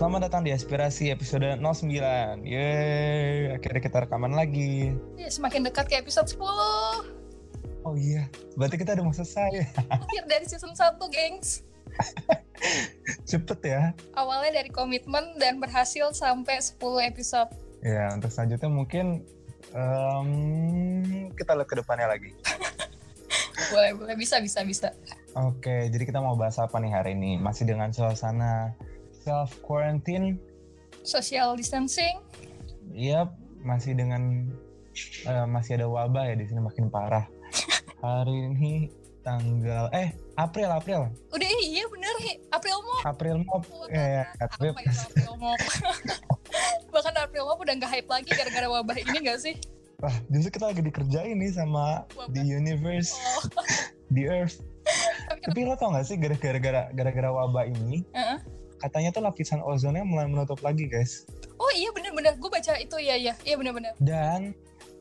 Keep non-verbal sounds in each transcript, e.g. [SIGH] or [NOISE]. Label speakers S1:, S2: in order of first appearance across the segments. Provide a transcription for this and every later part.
S1: Selamat datang di Aspirasi episode 09. Yeay, akhirnya kita rekaman lagi.
S2: Ya, semakin dekat ke episode 10.
S1: Oh iya, berarti kita udah mau selesai.
S2: Akhir dari season 1, gengs. [LAUGHS]
S1: Cepet ya.
S2: Awalnya dari komitmen dan berhasil sampai 10 episode.
S1: Ya, untuk selanjutnya mungkin em, kita lihat ke depannya lagi. [LAUGHS]
S2: Boleh, boleh. Bisa, bisa, bisa.
S1: Oke, jadi kita mau bahas apa nih hari ini? Masih dengan suasana self quarantine.
S2: Social distancing.
S1: Yap, masih dengan eh, masih ada wabah ya di sini makin parah. [LAUGHS] Hari ini tanggal eh April April
S2: Udah iya bener, Hi. April Mop.
S1: April Mop ya, ya, April
S2: Apa itu April Mop? [LAUGHS] Bahkan April Mop udah nggak hype lagi gara-gara wabah ini gak sih?
S1: Wah, justru kita lagi dikerjain nih sama
S2: Wabah.
S1: the universe,
S2: Oh. [LAUGHS]
S1: the earth.
S2: Tapi?
S1: Tapi lo tau gak sih gara-gara gara-gara wabah ini
S2: Heeh.
S1: Katanya tuh lapisan ozonnya mulai menutup lagi guys.
S2: Oh iya bener-bener. Gue baca itu, iya, iya. Iya bener-bener.
S1: Dan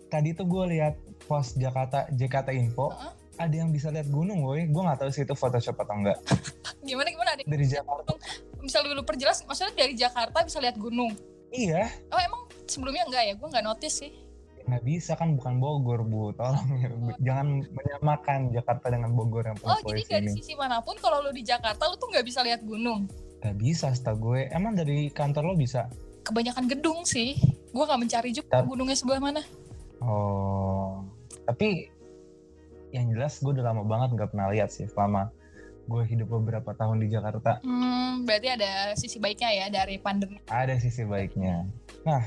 S1: tadi tuh gue lihat post Jakarta JKT Info
S2: Heeh.
S1: ada yang bisa lihat gunung woi. Gue nggak tahu sih itu Photoshop atau enggak. [LAUGHS]
S2: Gimana, gimana? Ada
S1: Dari Jakarta.
S2: Bisa lu perjelas, maksudnya dari Jakarta bisa lihat gunung.
S1: Iya,
S2: Oh emang sebelumnya enggak ya? Gue nggak notice sih.
S1: nggak bisa kan bukan Bogor bu. Tolong ya, Bu. jangan menyamakan Jakarta dengan Bogor yang
S2: Oh jadi dari
S1: ini.
S2: sisi mana pun kalau lu di Jakarta lu tuh nggak bisa lihat gunung.
S1: Gak bisa setahu gue. Emang dari kantor lo bisa?
S2: Kebanyakan gedung sih. Gue nggak mencari juga gunungnya sebelah mana.
S1: Oh, tapi yang jelas gue udah lama banget nggak pernah lihat sih selama gue hidup beberapa tahun di Jakarta.
S2: Hmm, berarti ada sisi baiknya ya dari pandemi.
S1: Ada sisi baiknya. Nah,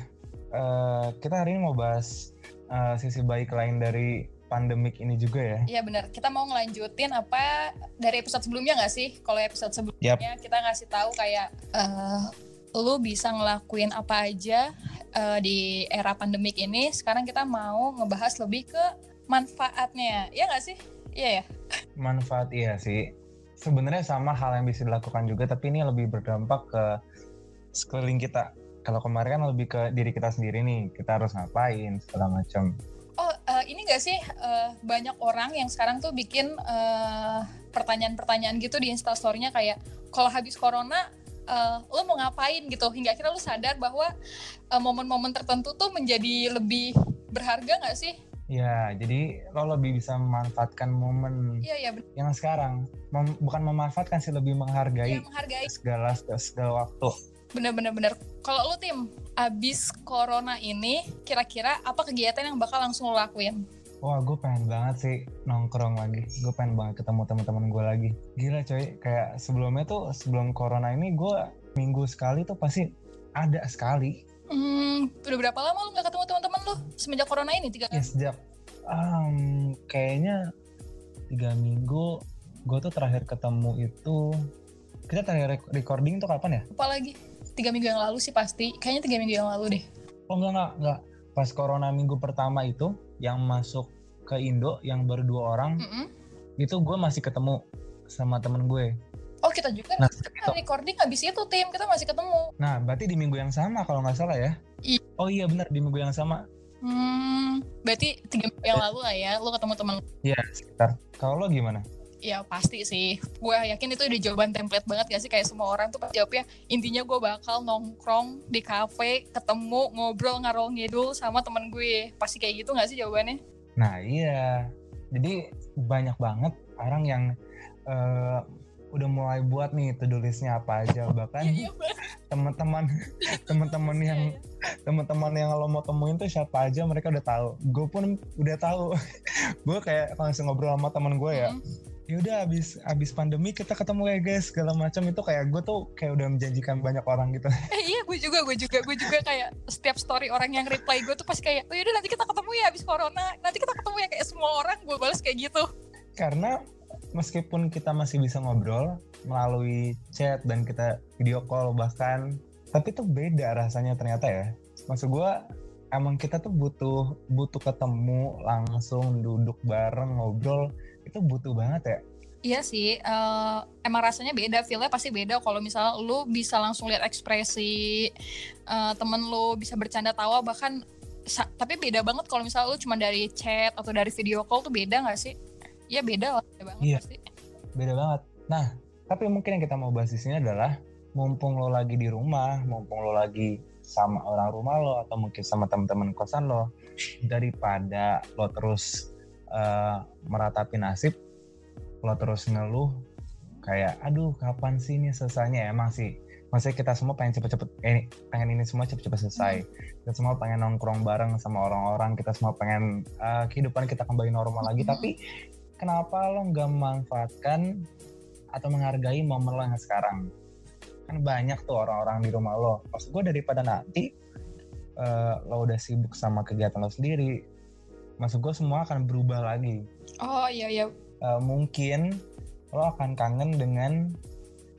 S1: eh, kita hari ini mau bahas eh, sisi baik lain dari pandemik ini juga ya.
S2: Iya benar. Kita mau ngelanjutin apa dari episode sebelumnya nggak sih? Kalau episode sebelumnya kita ngasih tahu kayak eh, lu bisa ngelakuin apa aja eh, di era pandemik ini. Sekarang kita mau ngebahas lebih ke manfaatnya. Iya nggak sih? Iya ya.
S1: Manfaat iya sih. Sebenarnya sama hal yang bisa dilakukan juga, tapi ini lebih berdampak ke sekeliling kita. Kalau kemarin kan lebih ke diri kita sendiri nih, kita harus ngapain segala macam.
S2: Ini gak sih eh, banyak orang yang sekarang tuh bikin eh, pertanyaan-pertanyaan gitu di instastorynya kayak kalau habis corona eh, lo mau ngapain? gitu. Hingga akhirnya lo sadar bahwa eh, momen-momen tertentu tuh menjadi lebih berharga gak sih?
S1: Ya, jadi lo lebih bisa memanfaatkan momen
S2: iya bener.
S1: yang sekarang. Mem- bukan memanfaatkan sih lebih menghargai
S2: Iya, menghargai.
S1: segala segala waktu
S2: bener-bener bener. Kalau lo tim abis corona ini kira-kira apa kegiatan yang bakal langsung lo lakuin?
S1: wah gue pengen banget sih nongkrong lagi. Gue pengen banget ketemu teman-teman gue lagi. Gila coy. Kayak sebelumnya tuh sebelum corona ini gue minggu sekali tuh pasti ada sekali.
S2: Hmm, udah berapa lama lo gak ketemu teman-teman lo semenjak corona ini tiga
S1: ya sejak um, kayaknya tiga minggu gue tuh terakhir ketemu itu kita terakhir rec- recording tuh kapan ya?
S2: Apa lagi tiga minggu yang lalu sih pasti. Kayaknya tiga minggu yang lalu deh.
S1: Oh enggak enggak enggak. Pas corona minggu pertama itu yang masuk ke Indo yang baru dua orang
S2: Mm-mm.
S1: itu gue masih ketemu sama temen gue.
S2: Oh kita juga
S1: Nah,
S2: kita recording habis itu tim. Kita masih ketemu.
S1: Nah berarti di minggu yang sama kalau nggak salah ya?
S2: Iya.
S1: oh iya benar di minggu yang sama.
S2: Hmm berarti tiga minggu yang lalu lah ya lu ketemu teman
S1: ya sekitar. Kalau lo gimana
S2: ya pasti sih. Gue yakin itu udah jawaban template banget gak sih? Kayak semua orang tuh jawabnya intinya gue bakal nongkrong di cafe ketemu ngobrol ngarol ngidul sama temen gue. Pasti kayak gitu gak sih jawabannya?
S1: Nah iya. Jadi banyak banget orang yang eh, udah mulai buat nih to listnya apa aja. [LAUGHS] Bahkan
S2: iya iya
S1: teman-teman [LAUGHS] teman-teman yang teman-teman yang lo mau temuin tuh siapa aja mereka udah tahu. Gue pun udah tahu. [LAUGHS] Gue kayak langsung ngobrol sama teman gue ya. Ya udah abis abis pandemi kita ketemu ya guys. Segala macam itu kayak gue tuh kayak udah menjanjikan banyak orang gitu. [LAUGHS]
S2: Eh, iya gue juga gue juga gue juga kayak setiap story orang yang reply gue tuh pasti kayak oh yaudah nanti kita ketemu ya abis corona. Nanti kita ketemu ya kayak semua orang gue balas kayak gitu.
S1: Karena meskipun kita masih bisa ngobrol melalui chat dan kita video call bahkan tapi tuh beda rasanya ternyata ya. Maksud gue emang kita tuh butuh butuh ketemu langsung duduk bareng ngobrol itu butuh banget ya
S2: Iya sih, eh, emang rasanya beda, feelnya pasti beda kalau misalnya lu bisa langsung lihat ekspresi eh, temen lu, bisa bercanda tawa, bahkan tapi beda banget kalau misalnya lu cuma dari chat atau dari video call tuh beda nggak sih? Iya beda lah, beda banget
S1: Iya.
S2: pasti.
S1: beda banget nah tapi mungkin yang kita mau bahas di sini adalah mumpung lo lagi di rumah mumpung lo lagi sama orang rumah lo atau mungkin sama teman-teman kosan lo daripada lo terus uh, meratapi nasib lo terus ngeluh kayak aduh kapan sih ini selesainya? Emang sih maksudnya kita semua pengen cepet-cepet eh, pengen ini semua cepet-cepet selesai. Hmm. kita semua pengen nongkrong bareng sama orang-orang kita semua pengen uh, kehidupan kita kembali normal lagi. Hmm. tapi kenapa lo nggak memanfaatkan atau menghargai momen lo yang sekarang? Kan banyak tuh orang-orang di rumah lo. Maksud gue daripada nanti uh, lo udah sibuk sama kegiatan lo sendiri maksud gue semua akan berubah lagi.
S2: Oh iya iya.
S1: Uh, mungkin lo akan kangen dengan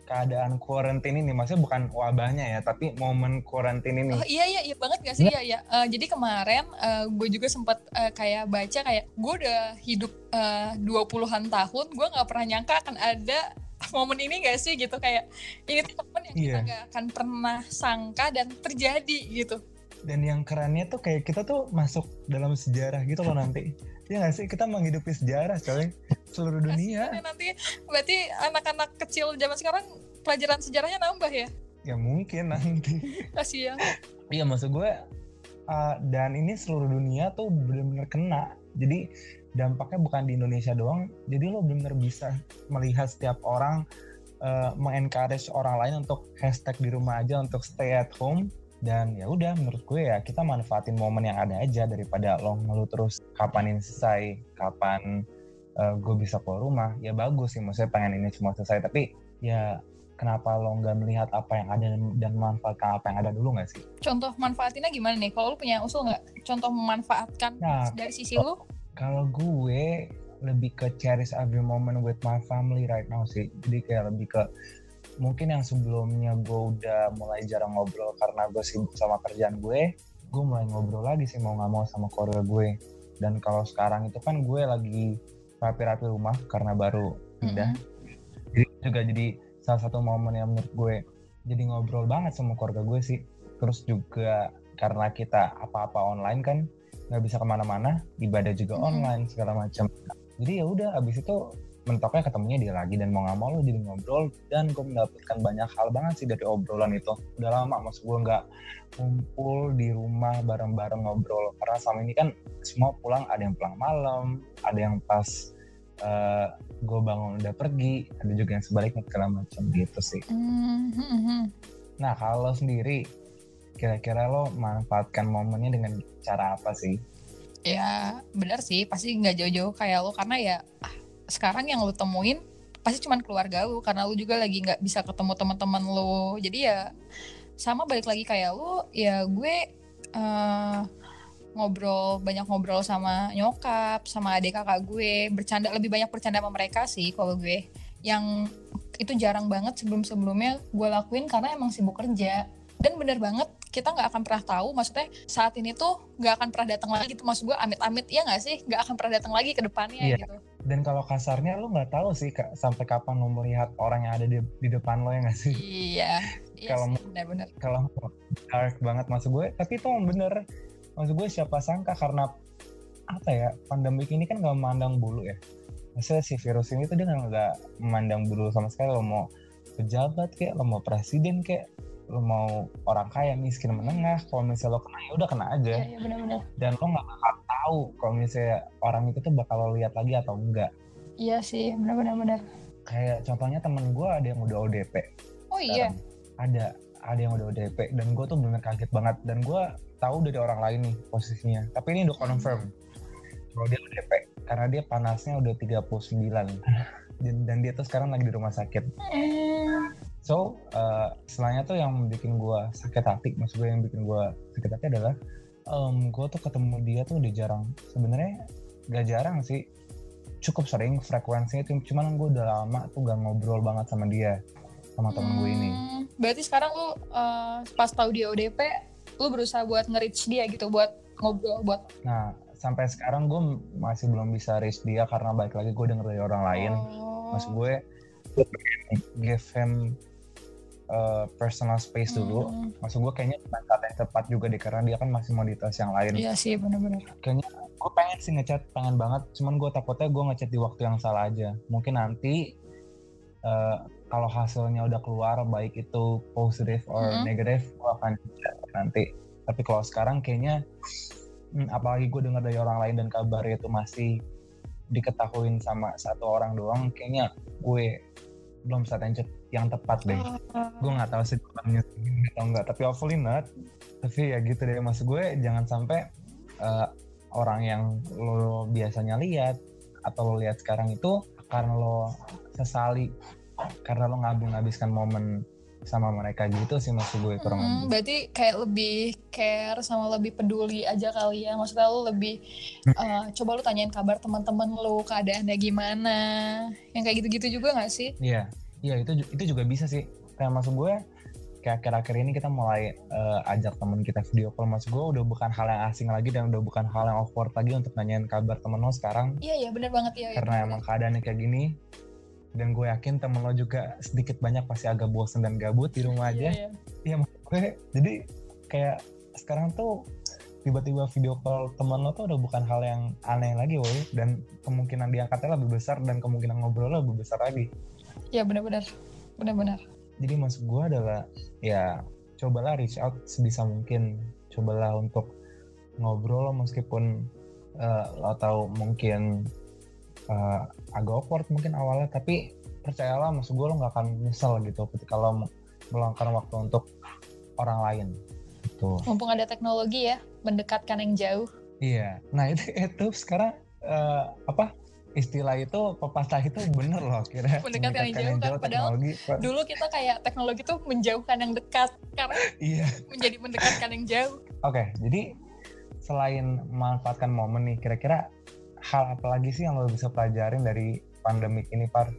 S1: keadaan kuarantin ini. Maksudnya bukan wabahnya ya tapi momen kuarantin ini.
S2: Oh, iya iya iya banget gak sih? Iya iya. Uh, jadi kemarin uh, gue juga sempat uh, kayak baca kayak gue udah hidup dua puluhan tahun gue nggak pernah nyangka akan ada momen ini gak sih? Gitu kayak ini tuh momen yang yeah. kita iya. gak akan pernah sangka dan terjadi gitu
S1: dan yang kerennya tuh kayak kita tuh masuk dalam sejarah gitu loh nanti. Ya gak sih? Kita menghidupi sejarah coy. Seluruh dunia.
S2: ya, nanti. Berarti anak-anak kecil zaman sekarang pelajaran sejarahnya nambah ya?
S1: Ya mungkin nanti.
S2: Kasih ya
S1: iya maksud gue uh, dan ini seluruh dunia tuh benar-benar kena. Jadi dampaknya bukan di Indonesia doang. Jadi lo benar-benar bisa melihat setiap orang uh, mengencourage orang lain untuk hashtag di rumah aja untuk stay at home dan ya udah menurut gue ya kita manfaatin momen yang ada aja daripada lo ngeluh terus kapan ini selesai kapan uh, gue bisa keluar rumah ya bagus sih maksudnya pengen ini semua selesai tapi ya kenapa lo nggak melihat apa yang ada dan memanfaatkan apa yang ada dulu nggak sih?
S2: Contoh manfaatinnya gimana nih? Kalau lo punya usul nggak? Contoh memanfaatkan nah, dari sisi lo?
S1: Kalau gue lebih ke cherish every moment with my family right now sih. Jadi kayak lebih ke mungkin yang sebelumnya gue udah mulai jarang ngobrol karena gue sibuk sama kerjaan gue gue mulai ngobrol lagi sih mau nggak mau sama keluarga gue dan kalau sekarang itu kan gue lagi rapi-rapi rumah karena baru pindah mm-hmm. jadi juga jadi salah satu momen yang menurut gue jadi ngobrol banget sama keluarga gue sih terus juga karena kita apa-apa online kan nggak bisa ke mana-mana ibadah juga mm-hmm. online segala macam jadi ya udah abis itu mentoknya ketemunya dia lagi dan mau nggak mau lo jadi ngobrol dan gue mendapatkan banyak hal banget sih dari obrolan itu. Udah lama mas gue nggak kumpul di rumah bareng-bareng ngobrol. Karena selama ini kan semua pulang ada yang pulang malam ada yang pas uh, eh, gue bangun udah pergi ada juga yang sebaliknya segala macam gitu sih. Mm-hmm. nah kalau sendiri kira-kira lo manfaatkan momennya dengan cara apa sih?
S2: Ya benar sih. Pasti nggak jauh-jauh kayak lo karena ya sekarang yang lu temuin pasti cuma keluarga lu karena lu juga lagi nggak bisa ketemu teman-teman lu. Jadi ya sama balik lagi kayak lu ya gue uh, ngobrol banyak ngobrol sama nyokap sama adik kakak gue. Bercanda lebih banyak bercanda sama mereka sih kalau gue. Yang itu jarang banget sebelum sebelumnya gue lakuin karena emang sibuk kerja. Dan bener banget kita nggak akan pernah tahu maksudnya saat ini tuh nggak akan pernah datang lagi gitu maksud gue amit-amit ya nggak sih? Nggak akan pernah datang lagi ke depannya iya. gitu
S1: dan kalau kasarnya lu nggak tahu sih kak, sampai kapan lu melihat orang yang ada di, di depan lo ya nggak sih?
S2: Iya,
S1: iya kalau benar-benar. kalau dark banget maksud gue. Tapi itu bener. Maksud gue siapa sangka karena apa ya pandemik ini kan nggak memandang bulu ya. Maksudnya si virus ini tuh dia nggak memandang bulu sama sekali. Lo mau pejabat kayak lo mau presiden kayak lo mau orang kaya miskin menengah. Kalau misalnya lo kena ya udah kena aja.
S2: Ya, ya, bener -bener.
S1: dan lo nggak tahu kalau misalnya orang itu tuh bakal lo lihat lagi atau enggak.
S2: Iya sih benar-benar
S1: kayak contohnya temen gue ada yang udah ODP
S2: oh iya?
S1: ada ada yang udah ODP dan gue tuh bener kaget banget dan gue tahu dari orang lain nih posisinya. Tapi ini udah confirm kalau dia ODP karena dia panasnya udah 39 dan, dan dia tuh sekarang lagi di rumah sakit. Mm. So, uh, selainnya tuh yang bikin gue sakit hati, maksud gue yang bikin gue sakit hati adalah um, gue tuh ketemu dia tuh udah jarang. Sebenarnya gak jarang sih, cukup sering frekuensinya cuman gue udah lama tuh gak ngobrol banget sama dia, sama temen hmm, gue ini.
S2: Berarti sekarang lu uh, pas tahu dia ODP, lu berusaha buat nge-reach dia gitu, buat ngobrol, buat...
S1: Nah, sampai sekarang gue masih belum bisa reach dia karena balik lagi gue denger dari orang lain. Oh. Maksud gue, give him uh, personal space dulu. Hmm. Maksud gue kayaknya kata yang tepat juga deh karena dia kan masih mau di tes yang lain.
S2: Iya sih benar-benar.
S1: Kayaknya gue pengen sih ngechat, pengen banget. Cuman gue takutnya gue ngechat di waktu yang salah aja. Mungkin nanti uh, kalau hasilnya udah keluar baik itu positif or mm -hmm. negatif gue akan cek nanti tapi kalau sekarang kayaknya hmm, apalagi gue dengar dari orang lain dan kabarnya itu masih diketahuin sama satu orang doang kayaknya gue belum saat yang, tepat deh uh, gue nggak tahu sih atau enggak tapi hopefully not tapi ya gitu deh maksud gue jangan sampai uh, orang yang lo biasanya lihat atau lo lihat sekarang itu karena lo sesali karena lo ngabung-ngabiskan momen sama mereka gitu sih maksud gue kurang
S2: hmm, lebih. Berarti kayak lebih care sama lebih peduli aja kali ya. Maksudnya lo lebih uh, coba lo tanyain kabar teman-teman lo, keadaannya gimana. Yang kayak gitu-gitu juga gak sih?
S1: Iya. Iya, itu itu juga bisa sih. Kayak maksud gue kayak akhir-akhir ini kita mulai uh, ajak teman kita video call. Maksud gue udah bukan hal yang asing lagi dan udah bukan hal yang awkward lagi untuk nanyain kabar temen lo sekarang.
S2: Iya iya bener banget. Ya
S1: karena
S2: ya,
S1: emang keadaannya kayak gini dan gue yakin temen lo juga sedikit banyak pasti agak bosen dan gabut di rumah aja. iya, iya. iya gue jadi kayak sekarang tuh tiba-tiba video call temen lo tuh udah bukan hal yang aneh lagi woy dan kemungkinan diangkatnya lebih besar dan kemungkinan ngobrol lebih besar lagi
S2: iya benar-benar. Benar-benar.
S1: Jadi maksud gue adalah ya cobalah reach out sebisa mungkin. Cobalah untuk ngobrol meskipun uh, lo tahu mungkin uh, agak awkward mungkin awalnya. Tapi percayalah maksud gue lo nggak akan nyesel gitu ketika lo meluangkan waktu untuk orang lain.
S2: Gitu. mumpung ada teknologi ya mendekatkan yang jauh.
S1: Iya. Nah itu itu sekarang uh, apa istilah itu pepatah itu bener loh kira
S2: mendekatkan [LAUGHS] yang jauh, yang jauh kan padahal dulu kita kayak teknologi tuh menjauhkan yang dekat karena [LAUGHS] iya. menjadi mendekatkan yang jauh
S1: oke okay, jadi selain memanfaatkan momen nih kira-kira hal apa lagi sih yang lo bisa pelajarin dari pandemik ini, Par?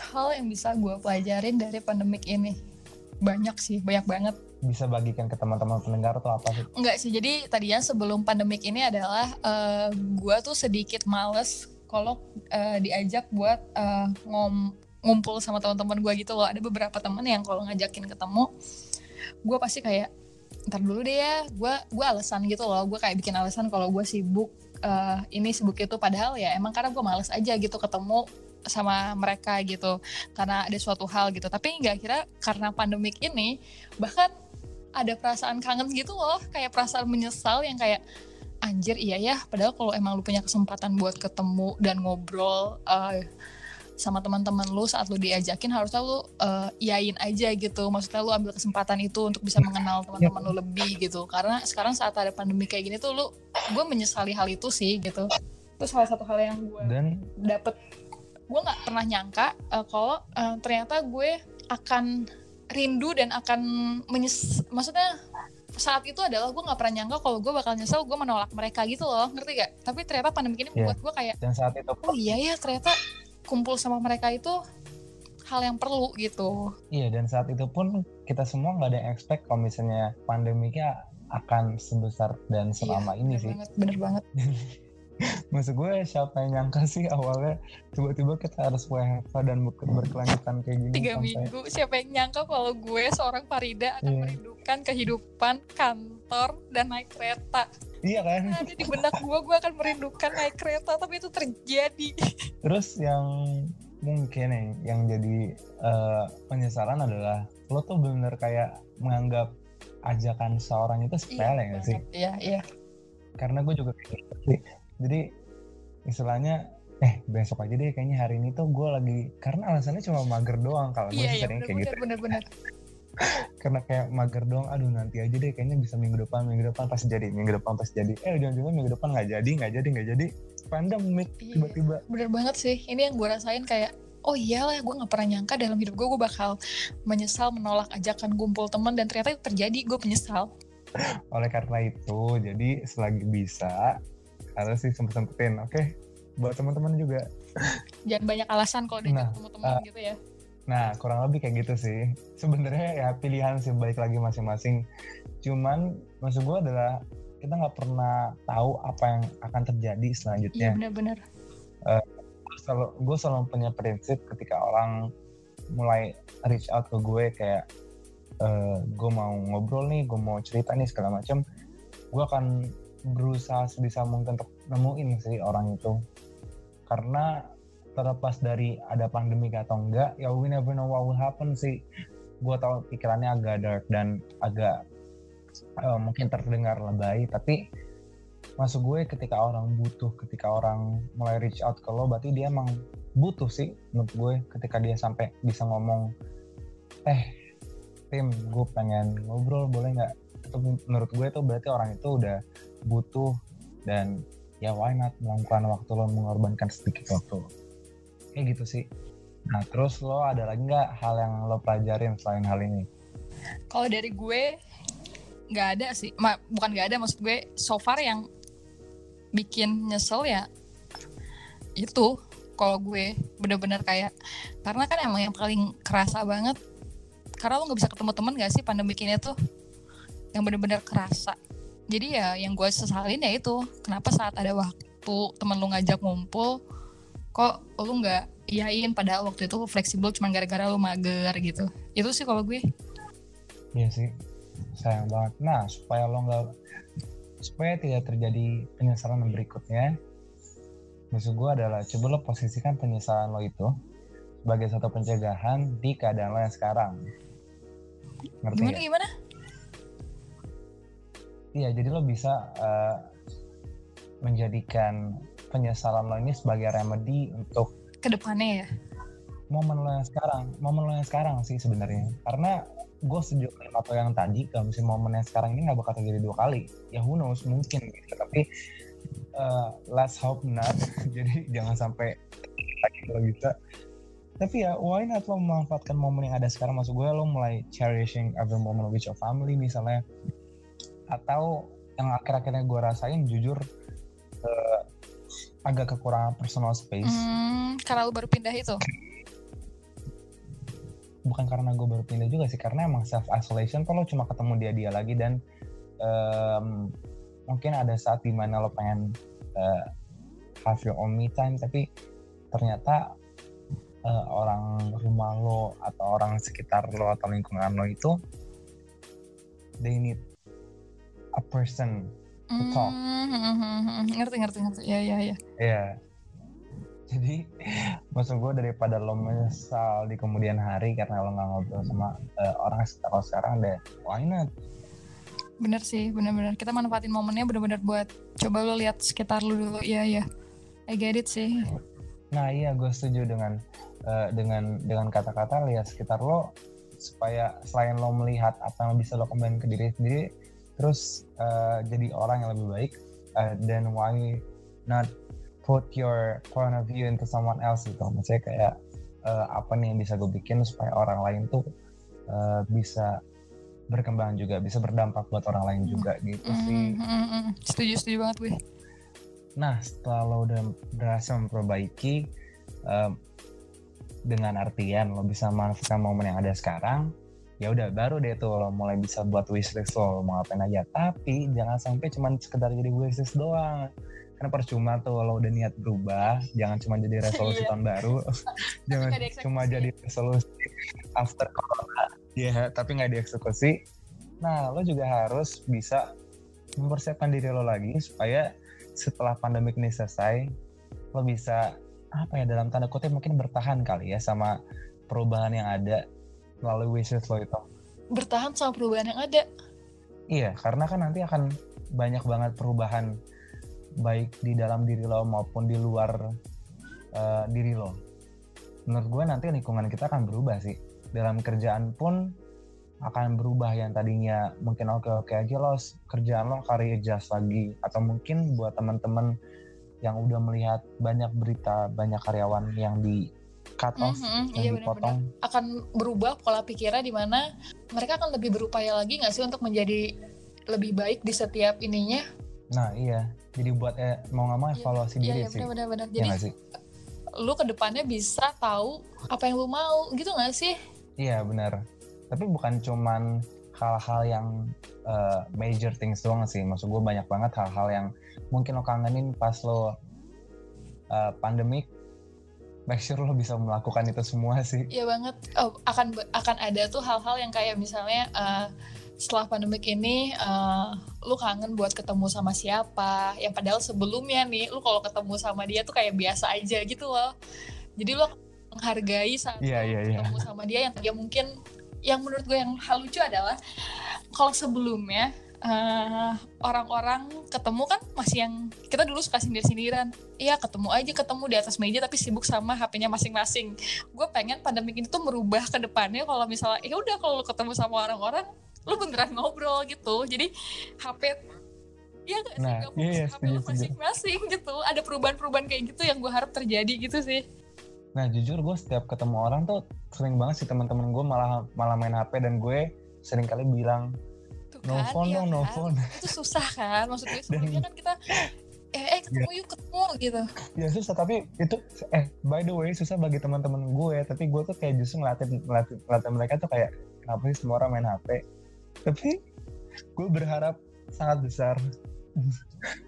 S2: Hal yang bisa gue pelajarin dari pandemik ini banyak sih, banyak banget.
S1: Bisa bagikan ke teman-teman pendengar atau apa sih?
S2: Enggak sih, jadi tadinya sebelum pandemik ini adalah uh, eh, gue tuh sedikit males kalau uh, diajak buat uh, ngom ngumpul sama teman-teman gue gitu loh. Ada beberapa teman yang kalau ngajakin ketemu, gue pasti kayak ntar dulu deh ya gue gue alasan gitu loh. Gue kayak bikin alasan kalau gue sibuk uh, ini sibuk itu. Padahal ya emang karena gue males aja gitu ketemu sama mereka gitu karena ada suatu hal gitu. Tapi nggak kira karena pandemik ini bahkan ada perasaan kangen gitu loh. Kayak perasaan menyesal yang kayak anjir iya ya. Padahal kalau emang lu punya kesempatan buat ketemu dan ngobrol uh, sama teman-teman lu saat lu diajakin harusnya lu uh, iyain aja gitu. Maksudnya lu ambil kesempatan itu untuk bisa mengenal teman-teman lu lebih gitu. Karena sekarang saat ada pandemi kayak gini tuh lu gue menyesali hal itu sih gitu. Itu salah satu hal yang gue dan dapet. Gue nggak pernah nyangka uh, kalau uh, ternyata gue akan rindu dan akan menyes maksudnya saat itu adalah gue nggak pernah nyangka kalau gue bakal nyesel gue menolak mereka gitu loh ngerti gak tapi ternyata pandemi ini yeah. buat gue kayak
S1: dan saat itu
S2: oh iya ya ternyata kumpul sama mereka itu hal yang perlu gitu.
S1: Iya dan saat itu pun kita semua nggak ada yang expect kalau misalnya pandemiknya akan sebesar dan iya, selama iya, ini bener sih.
S2: Banget, bener banget. [LAUGHS]
S1: Maksud gue siapa yang nyangka sih awalnya tiba-tiba kita harus WFH dan berkelanjutan kayak gini.
S2: Tiga sampai... minggu, siapa yang nyangka kalau gue seorang Farida akan yeah. merindukan kehidupan kantor dan naik kereta.
S1: Iya kan?
S2: Ada di benak gue, gue akan merindukan naik kereta, tapi itu terjadi. [LAUGHS]
S1: Terus yang mungkin yang, yang jadi uh, penyesalan adalah lo tuh bener kayak menganggap ajakan seorang itu sepele iya, gak sih?
S2: Iya, iya.
S1: Karena gue juga kayak gitu sih. Jadi istilahnya eh besok aja deh kayaknya hari ini tuh gue lagi karena alasannya cuma mager doang kalau gue iya, iya, sering kayak gitu.
S2: Bener-bener [LAUGHS]
S1: karena kayak mager dong aduh nanti aja deh kayaknya bisa minggu depan minggu depan pasti jadi minggu depan pasti jadi. Eh ujung-ujungnya minggu depan nggak jadi nggak jadi nggak jadi. Pandemik iya, tiba-tiba.
S2: bener banget sih. Ini yang gue rasain kayak oh iyalah gue nggak pernah nyangka dalam hidup gue gue bakal menyesal menolak ajakan kumpul teman dan ternyata itu terjadi gue menyesal [LAUGHS]
S1: oleh karena itu jadi selagi bisa harus sih sempet sempetin oke okay? buat teman-teman juga
S2: jangan banyak alasan kalau udah nah, ketemu teman uh, gitu ya
S1: Nah, kurang lebih kayak gitu sih. Sebenarnya ya pilihan sih balik lagi masing-masing. Cuman maksud gue adalah kita nggak pernah tahu apa yang akan terjadi selanjutnya.
S2: Iya benar-benar.
S1: Uh, selalu, gue selalu punya prinsip ketika orang mulai reach out ke gue kayak uh, gue mau ngobrol nih, gue mau cerita nih segala macam, gue akan berusaha sebisa mungkin untuk nemuin sih orang itu. Karena terlepas dari ada pandemi atau enggak ya we never know what will happen sih gue tau pikirannya agak dark dan agak uh, mungkin terdengar lebay tapi masuk gue ketika orang butuh ketika orang mulai reach out ke lo berarti dia emang butuh sih menurut gue ketika dia sampai bisa ngomong eh tim gue pengen ngobrol boleh nggak itu menurut gue itu berarti orang itu udah butuh dan ya why not melakukan waktu lo mengorbankan sedikit waktu kayak gitu sih. Nah terus lo ada lagi nggak hal yang lo pelajarin selain hal ini?
S2: Kalau dari gue nggak ada sih. Ma, bukan nggak ada maksud gue so far yang bikin nyesel ya itu kalau gue bener-bener kayak karena kan emang yang paling kerasa banget karena lo nggak bisa ketemu temen gak sih pandemi ini tuh? Yang bener-bener kerasa jadi ya yang gue sesalin ya itu. Kenapa saat ada waktu temen lu ngajak ngumpul kok lu nggak iyain? Padahal waktu itu fleksibel cuma gara-gara lu mager gitu. Itu sih kalau gue.
S1: Iya sih. Sayang banget. Nah supaya lo nggak supaya tidak terjadi penyesalan berikutnya maksud gue adalah coba lo posisikan penyesalan lo itu sebagai satu pencegahan di keadaan lo yang sekarang.
S2: Ngerti gimana ya? gimana
S1: iya jadi lo bisa uh, menjadikan penyesalan lo ini sebagai remedy untuk
S2: ke depannya ya?
S1: Momen lo yang sekarang momen lo yang sekarang sih sebenarnya. Karena gue setuju dengan apa yang tadi kalau misalnya momen yang sekarang ini nggak bakal terjadi dua kali ya who knows mungkin gitu. Tapi uh, let's hope not. [LAUGHS] Jadi jangan sampai lagi kalau bisa tapi ya why not lo memanfaatkan momen yang ada sekarang? Maksud gue lo mulai cherishing every moment with your family misalnya atau yang akhir-akhirnya gue rasain jujur uh, agak kekurangan personal space.
S2: Hmm, karena lu baru pindah itu?
S1: Bukan karena gue baru pindah juga sih, karena emang self isolation tuh lo cuma ketemu dia dia lagi dan um, mungkin ada saat di mana lo pengen uh, have your own me time, tapi ternyata uh, orang rumah lo atau orang sekitar lo atau lingkungan lo itu they need a person to talk.
S2: Mm-hmm. Ngerti ngerti ngerti. Ya ya ya.
S1: Iya. Jadi [LAUGHS] maksud gue daripada lo menyesal di kemudian hari karena lo nggak ngobrol sama uh, orang sekitar lo sekarang deh, why not?
S2: Bener sih, bener-bener. Kita manfaatin momennya bener-bener buat coba lo lihat sekitar lo dulu. Iya iya. I get it sih.
S1: Nah iya gue setuju dengan uh, dengan dengan kata-kata lihat sekitar lo supaya selain lo melihat apa yang bisa lo kembangin ke diri sendiri terus uh, jadi orang yang lebih baik uh, then why not put your point of view into someone else gitu. Maksudnya kayak uh, apa nih yang bisa gue bikin supaya orang lain tuh uh, bisa berkembang juga bisa berdampak buat orang lain juga gitu mm, sih.
S2: mm, mm, setuju setuju banget gue.
S1: Nah setelah lo udah berhasil memperbaiki uh, dengan artian lo bisa manfaatkan momen yang ada sekarang ya udah baru deh tuh lo mulai bisa buat wishlist lo mau ngapain aja. Tapi jangan sampai cuma sekedar jadi wishlist doang. Karena percuma tuh lo udah niat berubah jangan cuma jadi resolusi iya. tahun baru. [LAUGHS] Jangan cuma jadi resolusi after corona. Ya yeah, tapi nggak dieksekusi. Nah lo juga harus bisa mempersiapkan diri lo lagi supaya setelah pandemi ini selesai lo bisa apa ya dalam tanda kutip mungkin bertahan kali ya sama perubahan yang ada melalui wishes lo itu.
S2: Bertahan sama perubahan yang ada.
S1: Iya karena kan nanti akan banyak banget perubahan baik di dalam diri lo maupun di luar uh, diri lo. Menurut gue nanti lingkungan kita akan berubah sih. Dalam kerjaan pun akan berubah yang tadinya mungkin oke oke aja lo kerjaan lo kari adjust lagi. Atau mungkin buat teman-teman yang udah melihat banyak berita banyak karyawan yang di cut off mm-hmm, yang iya, dipotong. Bener
S2: -bener. akan berubah pola pikirnya di mana mereka akan lebih berupaya lagi nggak sih untuk menjadi lebih baik di setiap ininya?
S1: Nah iya. Jadi buat eh, mau nggak mau iya, evaluasi iya, diri iya, sih.
S2: benar. Benar jadi ya sih? lu ke depannya bisa tahu apa yang lu mau gitu nggak sih?
S1: Iya benar. Tapi bukan cuman hal-hal yang uh, major things doang sih. Maksud gue banyak banget hal-hal yang mungkin lo kangenin pas lo uh, pandemik make sure lo bisa melakukan itu semua sih.
S2: Iya banget. Oh, akan akan ada tuh hal-hal yang kayak misalnya uh, setelah pandemik ini uh, lu kangen buat ketemu sama siapa yang padahal sebelumnya nih lu kalau ketemu sama dia tuh kayak biasa aja gitu loh jadi lo menghargai saat
S1: yeah, yeah, yeah.
S2: ketemu sama dia yang dia mungkin yang menurut gue yang hal lucu adalah kalau sebelumnya orang orang-orang ketemu kan masih yang kita dulu suka sindir-sindiran iya ketemu aja ketemu di atas meja tapi sibuk sama HP-nya masing-masing gue pengen pandemi ini tuh merubah ke depannya kalau misalnya ya udah kalau ketemu sama orang-orang lu beneran ngobrol gitu jadi HP Iya gak sih?
S1: Nah,
S2: gak fokus
S1: iya,
S2: HP lu masing-masing gitu. Ada perubahan-perubahan kayak gitu yang gue harap terjadi gitu sih.
S1: Nah jujur gue setiap ketemu orang tuh sering banget sih teman-teman gue malah malah main HP dan gue sering kali bilang no kan, phone iya dong, no kan? phone.
S2: Itu susah kan, maksud gue sebelumnya kan kita eh, eh ketemu yeah. yuk ketemu gitu.
S1: Ya susah tapi itu eh by the way susah bagi teman-teman gue, tapi gue tuh kayak justru ngelatih, ngelatih, ngelatih mereka tuh kayak kenapa sih semua orang main HP. Tapi gue berharap sangat besar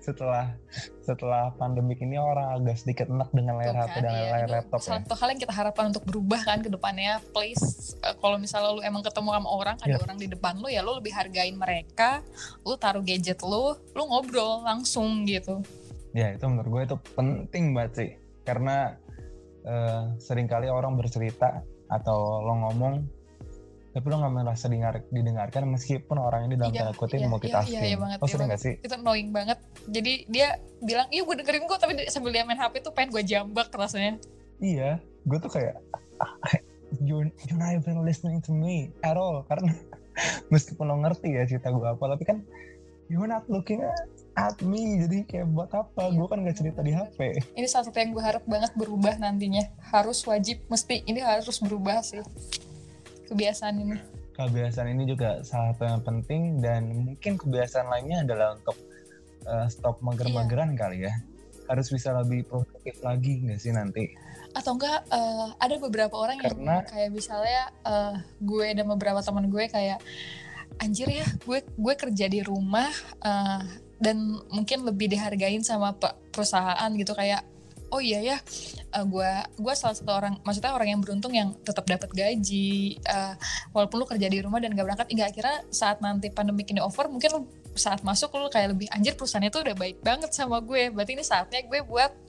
S1: setelah setelah pandemik ini orang agak sedikit enak dengan layar HP dan iya, layar laptop
S2: ya. Satu hal yang kita harapkan untuk berubah kan ke depannya, please uh, kalau misalnya lu emang ketemu sama orang, ada yeah. orang di depan lu ya lu lebih hargain mereka, lu taruh gadget lu, lu ngobrol langsung gitu.
S1: Ya itu menurut gue itu penting banget sih, karena uh, sering kali orang bercerita atau lo ngomong tapi lo gak merasa dengar, didengarkan meskipun orang ini dalam iya, tanda kutip iya, multitasking. Iya, iya, iya banget. Lo iya sering gak sih?
S2: Itu annoying banget. Jadi dia bilang, iya gue dengerin gue, tapi sambil dia main HP tuh pengen gue jambak rasanya.
S1: Iya, gue tuh kayak, [LAUGHS] you're, you're not even listening to me at all. [LAUGHS] Karena meskipun lo ngerti ya cerita gue apa, tapi kan you're not looking at me. Jadi kayak buat apa? Iya, gue kan gak cerita di HP.
S2: Ini salah satu yang gue harap banget berubah nantinya. Harus wajib, mesti ini harus berubah sih kebiasaan ini?
S1: Kebiasaan ini juga salah satu yang penting dan mungkin kebiasaan lainnya adalah untuk uh, stop mager-mageran iya. kali ya. Harus bisa lebih produktif lagi nggak sih nanti?
S2: Atau enggak uh, ada beberapa orang Karena, yang kayak misalnya uh, gue dan beberapa teman gue kayak anjir ya gue gue kerja di rumah uh, dan mungkin lebih dihargain sama perusahaan gitu kayak oh iya ya uh, eh, gue gue salah satu orang maksudnya orang yang beruntung yang tetap dapat gaji uh, walaupun lu kerja di rumah dan gak berangkat nggak kira saat nanti pandemi ini over mungkin lu saat masuk lu kayak lebih anjir perusahaan itu udah baik banget sama gue berarti ini saatnya gue buat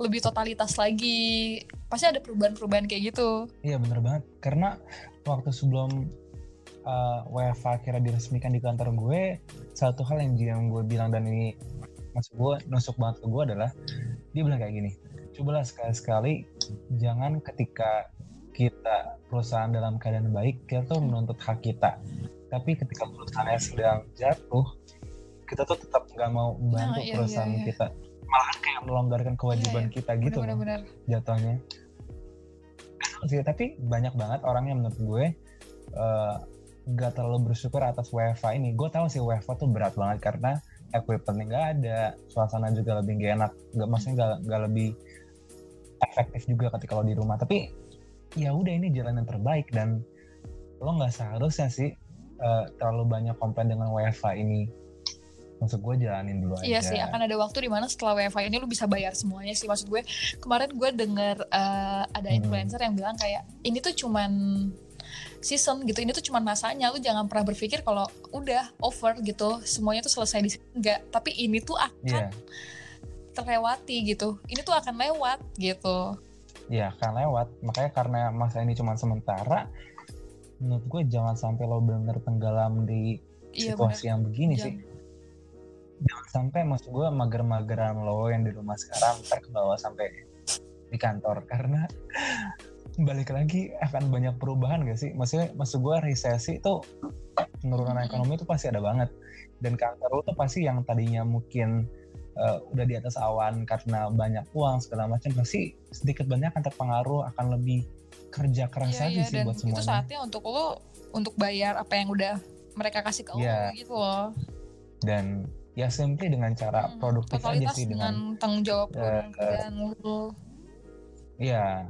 S2: lebih totalitas lagi. Pasti ada perubahan-perubahan kayak gitu.
S1: Iya bener banget. Karena waktu sebelum uh, eh, WFA akhirnya diresmikan di kantor gue satu hal yang yang gue bilang dan ini masuk gue nusuk banget ke gue adalah dia bilang kayak gini cobalah sekali-sekali jangan ketika kita perusahaan dalam keadaan baik kita tuh menuntut hak kita. Tapi ketika perusahaannya sedang jatuh kita tuh tetap nggak mau bantu nah, iya, perusahaan iya, iya. kita. Malah kayak melonggarkan kewajiban iya, iya. kita gitu bener, bener, jatuhnya. Sih? Tapi banyak banget orang yang menurut gue uh, gak terlalu bersyukur atas WFA ini. Gue tahu sih WFA tuh berat banget karena equipment nggak ada suasana juga lebih gak enak nggak maksudnya nggak nggak lebih efektif juga ketika lo di rumah tapi ya udah ini jalan yang terbaik dan lo nggak seharusnya sih uh, terlalu banyak komplain dengan WiFi ini maksud gue jalanin dulu
S2: iya
S1: aja.
S2: sih akan ada waktu di mana setelah WiFi ini lo bisa bayar semuanya sih maksud gue kemarin gue denger uh, ada hmm. influencer hmm. yang bilang kayak ini tuh cuman season gitu. Ini tuh cuma masanya lu jangan pernah berpikir kalau udah over gitu. Semuanya tuh selesai di sini enggak. Tapi ini tuh akan yeah. terlewati gitu. Ini tuh akan lewat gitu.
S1: Ya akan lewat. Makanya karena masa ini cuma sementara menurut gue jangan sampai lo bener tenggelam di iya, situasi bener. yang begini Jam. sih. Jangan sampai maksud gue mager-mageran lo yang di rumah sekarang ntar ke bawah sampai di kantor. Karena balik lagi akan banyak perubahan gak sih? Maksudnya maksud gue resesi itu penurunan ekonomi itu pasti ada banget. Dan kantor lo tuh pasti yang tadinya mungkin uh, udah di atas awan karena banyak uang segala macam pasti sedikit banyak akan terpengaruh akan lebih kerja keras iya, lagi iya, sih buat semuanya.
S2: Itu saatnya untuk lo untuk bayar apa yang udah mereka kasih ke yeah. lo gitu loh.
S1: Dan ya simply dengan cara hmm, produktif aja sih dengan,
S2: dengan tanggung jawab uh, dan lo.
S1: Iya,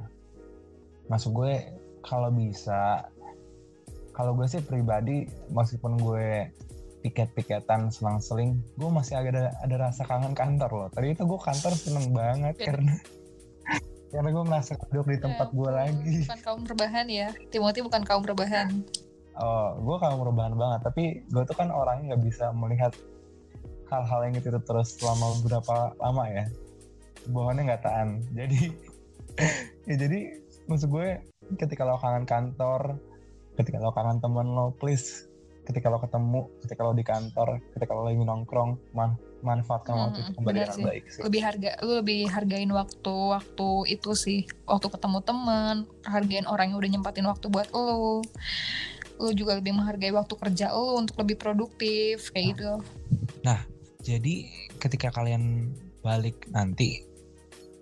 S1: masuk gue kalau bisa kalau gue sih pribadi meskipun gue piket-piketan selang-seling gue masih agak ada, ada rasa kangen kantor loh. Tadi itu gue kantor seneng banget ya. karena [LAUGHS] karena gue merasa duduk di tempat ya, gue lagi.
S2: bukan kaum rebahan ya. Timothy bukan kaum rebahan.
S1: Oh gue kaum rebahan banget tapi gue tuh kan orangnya nggak bisa melihat hal-hal yang itu terus selama beberapa lama ya. Bohongnya nggak tahan. Jadi [LAUGHS] ya jadi maksud gue ketika lo kangen kantor ketika lo kangen temen lo please ketika lo ketemu ketika lo di kantor ketika lo lagi nongkrong man manfaatkan
S2: Hmm,
S1: waktu itu kembali dengan
S2: sih.
S1: baik sih.
S2: Lebih harga lu lebih hargain waktu waktu itu sih. Waktu ketemu temen hargain orang yang udah nyempatin waktu buat lu lu juga lebih menghargai waktu kerja lu untuk lebih produktif kayak gitu.
S1: Jadi ketika kalian balik nanti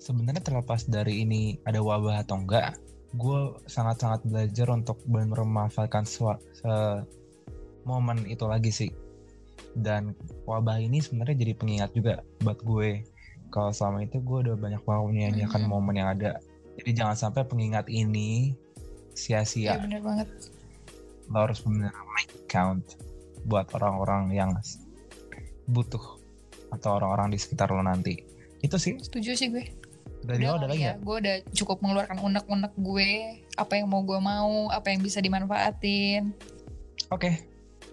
S1: sebenarnya terlepas dari ini ada wabah atau enggak gue sangat-sangat belajar untuk benar memanfaatkan momen itu lagi sih. Dan wabah ini sebenarnya jadi pengingat juga buat gue. Kalau selama itu gue udah banyak banget menyanyiakan
S2: Mhm.
S1: momen yang ada. Jadi jangan sampai pengingat ini
S2: Iya
S1: sia-sia
S2: bener banget.
S1: Lo harus benar make count buat orang-orang yang butuh atau orang-orang di sekitar lo nanti. Itu sih.
S2: Setuju sih gue
S1: dari lo ada lagi
S2: ya
S1: nggak?
S2: gue udah cukup mengeluarkan unek-unek gue apa yang mau gue mau apa yang bisa dimanfaatin
S1: Oke,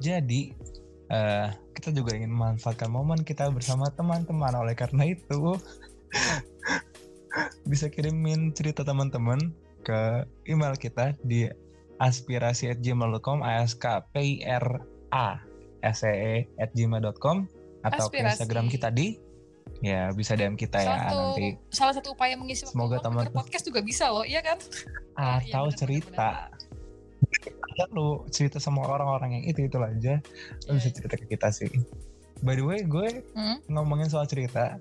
S1: jadi eh, kita juga ingin memanfaatkan momen kita bersama teman-teman. Oleh karena itu, [LAUGHS] bisa kirimin cerita teman-teman ke email kita di aspirasi@gmail.com askpira see at gmail.com atau ke
S2: Aspirasi.
S1: Instagram kita di ya bisa DM kita ya
S2: salah satu
S1: nanti.
S2: salah satu upaya mengisi waktu
S1: Semoga teman-
S2: podcast juga bisa loh iya kan? [LAUGHS]
S1: Atau
S2: benar,
S1: cerita. ada lu cerita sama orang-orang yang itu itu aja. Lu bisa
S2: iya.
S1: cerita ke kita sih. By the way gue
S2: Hmm?
S1: ngomongin soal cerita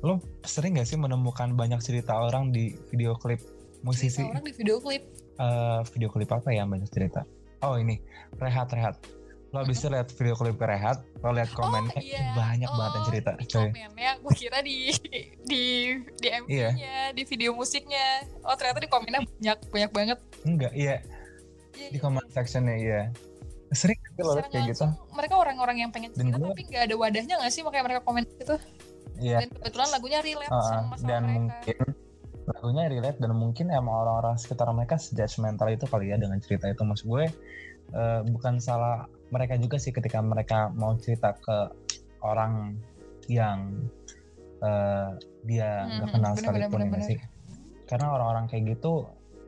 S1: lo sering gak sih menemukan banyak cerita orang di video klip musisi?
S2: Cerita orang di video klip.
S1: Eh, video klip apa ya banyak cerita? Oh ini. Rehat rehat lo abis itu lihat video klip rehat lo lihat komennya
S2: oh, iya.
S1: banyak
S2: oh,
S1: banget yang cerita
S2: di komennya gue kira di di di MV-nya di video musiknya. Oh ternyata di komennya banyak banyak banget.
S1: Enggak iya.
S2: Iya,
S1: di
S2: iya,
S1: comment sectionnya iya. Sering liat kayak gitu?
S2: mereka orang-orang yang pengen cerita tapi nggak ada wadahnya nggak sih? Makanya mereka komen gitu.
S1: Iya.
S2: Dan kebetulan lagunya relate
S1: Uh,
S2: sama masalah
S1: dan
S2: mereka.
S1: mungkin lagunya relate dan mungkin emang orang-orang sekitar mereka judgmental itu kali ya dengan cerita itu. Maksud gue eh, bukan salah mereka juga sih ketika mereka mau cerita ke orang yang eh, dia nggak
S2: Mhm,
S1: kenal
S2: bener,
S1: sekalipun
S2: bener,
S1: ya nggak
S2: bener.
S1: sih? Karena orang-orang kayak gitu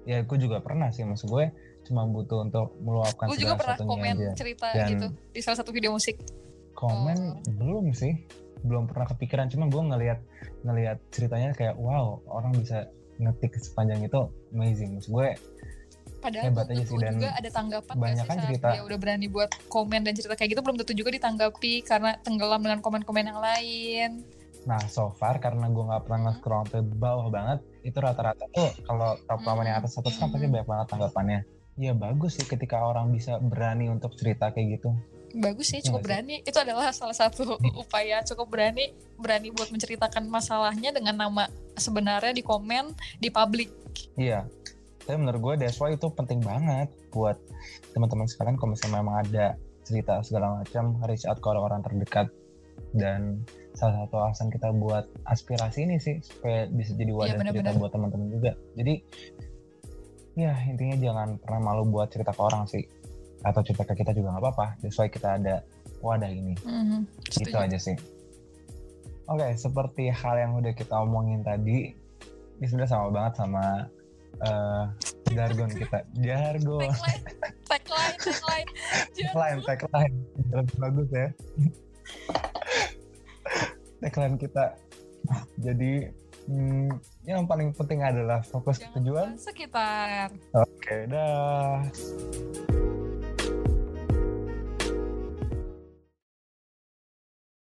S1: ya gue juga pernah sih maksud gue cuma butuh untuk meluapkan
S2: gue juga pernah komen
S1: aja.
S2: cerita
S1: Dan-
S2: gitu di salah satu video musik.
S1: Komen
S2: Oh.
S1: belum sih belum pernah kepikiran. Cuma gue ngelihat ngelihat ceritanya kayak wow orang bisa ngetik sepanjang itu amazing. Maksud gue
S2: padahal
S1: Hebat
S2: belum
S1: aja
S2: tentu
S1: sih, dan
S2: juga ada tanggapan
S1: banyak
S2: sih
S1: kan cerita.
S2: dia udah berani buat komen dan cerita kayak gitu belum tentu juga ditanggapi karena tenggelam dengan komen-komen yang lain.
S1: Nah so far karena gue nggak pernah nge-scroll sampai bawah banget itu rata-rata tuh kalau top
S2: Hmm.
S1: komen yang atas atas kan pasti banyak banget tanggapannya. Ya bagus sih ketika orang bisa berani untuk cerita kayak gitu.
S2: Bagus sih
S1: Iya
S2: cukup berani. Itu adalah salah satu [LAUGHS] [LAUGHS] upaya cukup berani berani buat menceritakan masalahnya dengan nama sebenarnya di komen di publik
S1: iya tapi menurut gue that's why itu penting banget buat teman-teman sekalian kalau misalnya memang ada cerita segala macam reach out ke orang-orang terdekat. Dan salah satu alasan kita buat aspirasi ini sih supaya bisa jadi wadah cerita
S2: benar-benar.
S1: buat teman-teman juga. Jadi ya intinya jangan pernah malu buat cerita ke orang sih. Atau cerita ke kita juga nggak apa-apa. That's why kita ada wadah ini.
S2: Mhm,
S1: itu aja sih. Oke seperti hal yang udah kita omongin tadi ini sebenarnya sama banget sama eh, jargon kita. Jargon.
S2: Tagline. Tagline tagline.
S1: Tagline tagline. Lebih bagus ya. Tagline kita. Jadi hmm, yang paling penting adalah fokus ke tujuan.
S2: sekitar.
S1: Oke dah